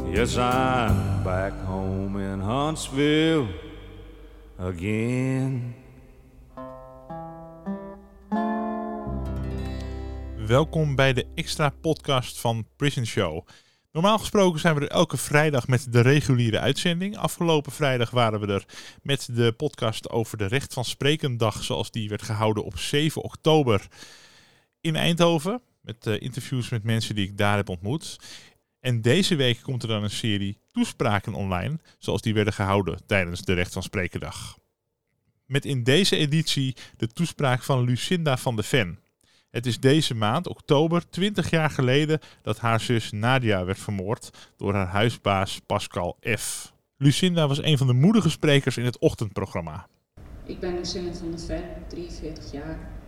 Yes, I'm back home in Huntsville again. Welkom bij de extra podcast van Prison Show. Normaal gesproken zijn we er elke vrijdag met de reguliere uitzending. Afgelopen vrijdag waren we er met de podcast over de Recht van Sprekendag, zoals die werd gehouden op 7 oktober in Eindhoven. Met uh, interviews met mensen die ik daar heb ontmoet. En deze week komt er dan een serie toespraken online, zoals die werden gehouden tijdens de Recht van Sprekendag. Met in deze editie de toespraak van Lucinda van de Ven. Het is deze maand, oktober, 20 jaar geleden, dat haar zus Nadia werd vermoord door haar huisbaas Pascal F. Lucinda was een van de moedige sprekers in het ochtendprogramma. Ik ben Lucinda van de Ven, 43 jaar.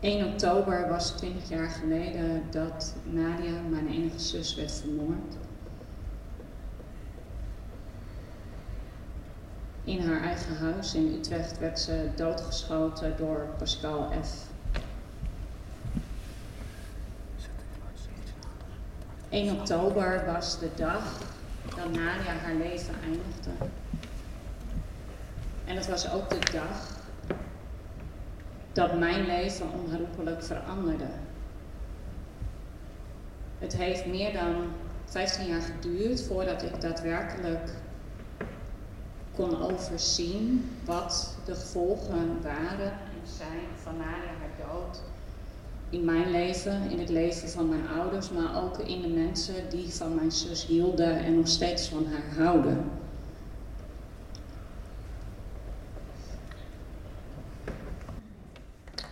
1 oktober was 20 jaar geleden dat Nadia, mijn enige zus, werd vermoord. In haar eigen huis in Utrecht werd ze doodgeschoten door Pascal F. 1 oktober was de dag dat Nadia haar leven eindigde. En het was ook de dag dat mijn leven onherroepelijk veranderde. Het heeft meer dan 15 jaar geduurd voordat ik daadwerkelijk kon overzien wat de gevolgen waren en zijn van Nadia haar dood. In mijn leven, in het leven van mijn ouders, maar ook in de mensen die van mijn zus hielden en nog steeds van haar houden.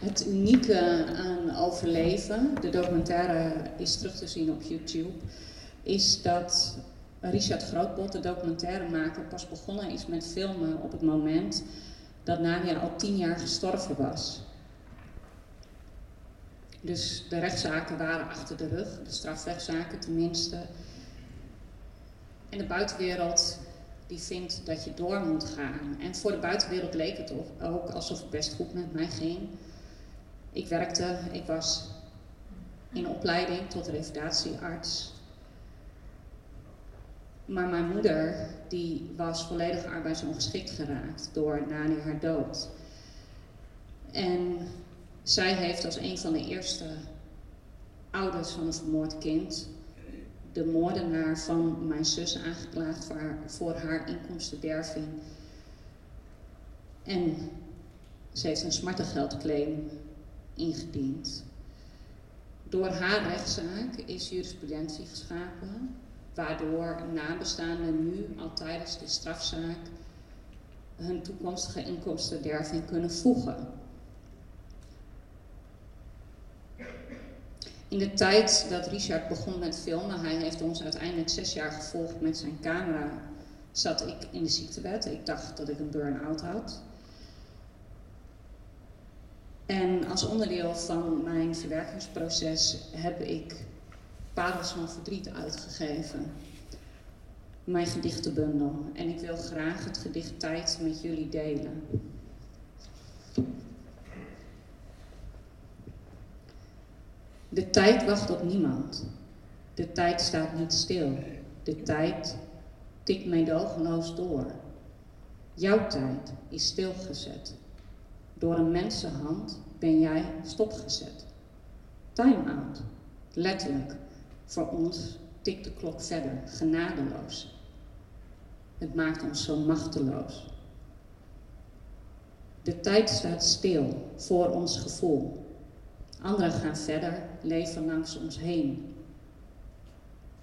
Het unieke aan overleven, de documentaire is terug te zien op YouTube, is dat Richard Grootbot, de documentairemaker, pas begonnen is met filmen op het moment dat Nadia al tien jaar gestorven was. Dus de rechtszaken waren achter de rug, de strafrechtszaken tenminste. En de buitenwereld die vindt dat je door moet gaan. En voor de buitenwereld leek het ook alsof het best goed met mij ging. Ik werkte, ik was in opleiding tot revalidatiearts. Maar mijn moeder, die was volledig arbeidsongeschikt geraakt door Nani haar dood. En zij heeft als een van de eerste ouders van een vermoord kind de moordenaar van mijn zus aangeklaagd voor haar, voor inkomstenderving. En ze heeft een smartengeldclaim ingediend. Door haar rechtszaak is jurisprudentie geschapen, waardoor nabestaanden nu al tijdens de strafzaak hun toekomstige inkomstenderving kunnen voegen. In de tijd dat Richard begon met filmen, hij heeft ons uiteindelijk zes jaar gevolgd met zijn camera, zat ik in de ziektewet. Ik dacht dat ik een burn-out had. En als onderdeel van mijn verwerkingsproces heb ik Parels van Verdriet uitgegeven. Mijn gedichtenbundel. En ik wil graag het gedicht Tijd met jullie delen. De tijd wacht op niemand. De tijd staat niet stil. De tijd tikt meedogenloos door. Jouw tijd is stilgezet. Door een mensenhand ben jij stopgezet. Time-out. Letterlijk. Voor ons tikt de klok verder, genadeloos. Het maakt ons zo machteloos. De tijd staat stil voor ons gevoel. Anderen gaan verder, leven langs ons heen.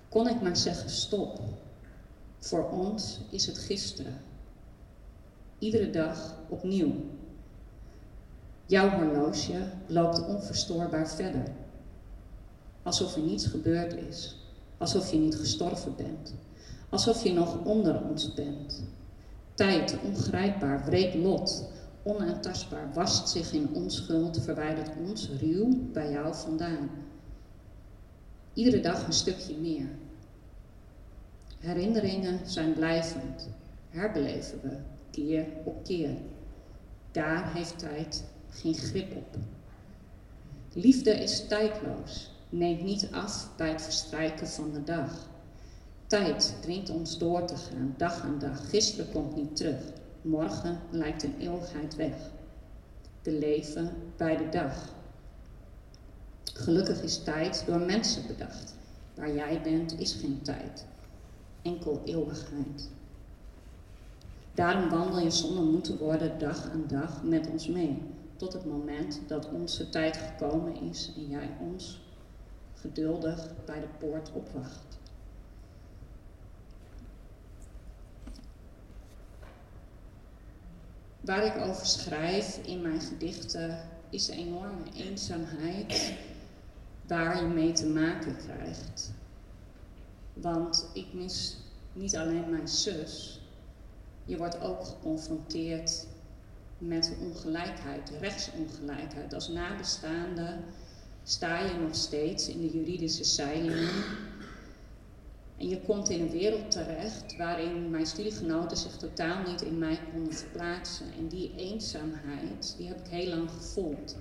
Kon ik maar zeggen stop. Voor ons is het gisteren. Iedere dag opnieuw. Jouw horloge loopt onverstoorbaar verder. Alsof er niets gebeurd is. Alsof je niet gestorven bent. Alsof je nog onder ons bent. Tijd, ongrijpbaar, wreed lot, onaantastbaar, wast zich in onschuld, verwijdert ons ruw bij jou vandaan. Iedere dag een stukje meer. Herinneringen zijn blijvend, herbeleven we keer op keer. Daar heeft tijd geen grip op. Liefde is tijdloos, neemt niet af bij het verstrijken van de dag. Tijd dringt ons door te gaan, dag aan dag. Gisteren komt niet terug. Morgen lijkt een eeuwigheid weg. We leven bij de dag. Gelukkig is tijd door mensen bedacht. Waar jij bent is geen tijd, enkel eeuwigheid. Daarom wandel je zonder moeten worden dag aan dag met ons mee, tot het moment dat onze tijd gekomen is en jij ons geduldig bij de poort opwacht. Waar ik over schrijf in mijn gedichten is de enorme eenzaamheid waar je mee te maken krijgt. Want ik mis niet alleen mijn zus, je wordt ook geconfronteerd met ongelijkheid, rechtsongelijkheid. Als nabestaande sta je nog steeds in de juridische zijlijn. En je komt in een wereld terecht waarin mijn studiegenoten zich totaal niet in mij konden verplaatsen. En die eenzaamheid, die heb ik heel lang gevoeld.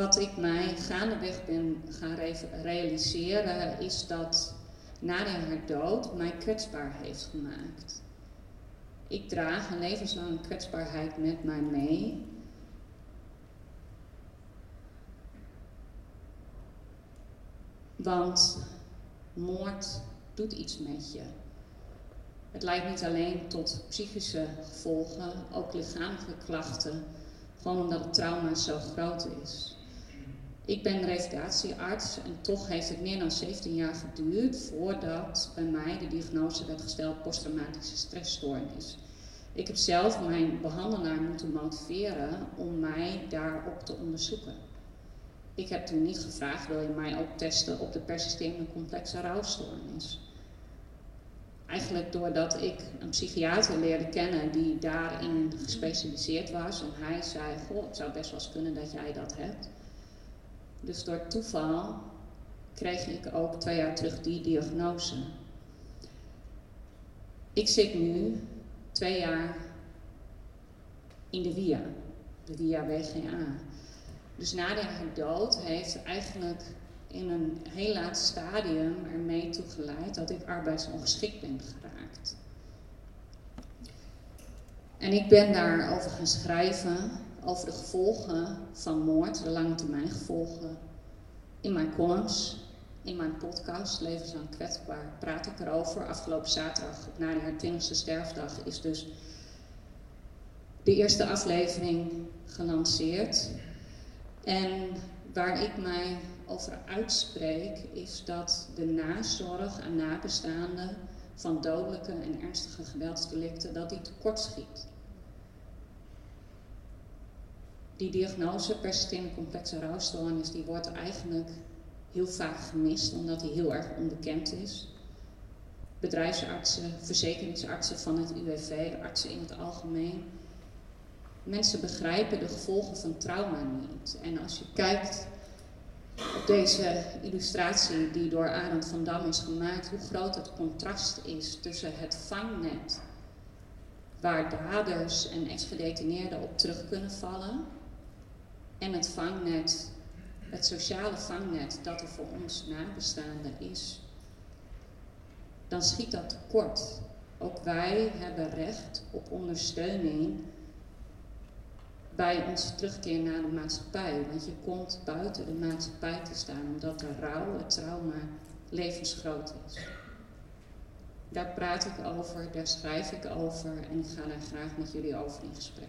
Wat ik mij gaandeweg ben gaan realiseren is dat Nadia haar dood mij kwetsbaar heeft gemaakt. Ik draag een levenslange kwetsbaarheid met mij mee. Want moord doet iets met je. Het leidt niet alleen tot psychische gevolgen, ook lichamelijke klachten, gewoon omdat het trauma zo groot is. Ik ben revalidatiearts en toch heeft het meer dan 17 jaar geduurd voordat bij mij de diagnose werd gesteld posttraumatische stressstoornis. Ik heb zelf mijn behandelaar moeten motiveren om mij daarop te onderzoeken. Ik heb toen niet gevraagd, wil je mij ook testen op de persistente complexe rouwstoornis? Eigenlijk doordat ik een psychiater leerde kennen die daarin gespecialiseerd was. En hij zei, goh, het zou best wel eens kunnen dat jij dat hebt. Dus door toeval kreeg ik ook twee jaar terug die diagnose. Ik zit nu twee jaar in de WIA, de WIA WGA. Dus Nadia haar dood heeft eigenlijk in een heel laat stadium ermee toegeleid dat ik arbeidsongeschikt ben geraakt. En ik ben daarover gaan schrijven over de gevolgen van moord, de lange termijn gevolgen. In mijn columns, in mijn podcast Levenslang kwetsbaar praat ik erover. Afgelopen zaterdag, na haar twintigste sterfdag, is dus de eerste aflevering gelanceerd. En waar ik mij over uitspreek, is dat de nazorg aan nabestaanden van dodelijke en ernstige geweldsdelicten, dat die tekortschiet die diagnose persistente complexe rouwstoornis, die wordt eigenlijk heel vaak gemist omdat die heel erg onbekend is. Bedrijfsartsen, verzekeringsartsen van het UWV, artsen in het algemeen. Mensen begrijpen de gevolgen van trauma niet. En als je kijkt op deze illustratie die door Arend van Dam is gemaakt, hoe groot het contrast is tussen het vangnet waar daders en ex-gedetineerden op terug kunnen vallen en het vangnet, het sociale vangnet dat er voor ons nabestaanden is, dan schiet dat tekort. Ook wij hebben recht op ondersteuning bij onze terugkeer naar de maatschappij. Want je komt buiten de maatschappij te staan omdat de rouw, het trauma, levensgroot is. Daar praat ik over, daar schrijf ik over en ik ga daar graag met jullie over in gesprek.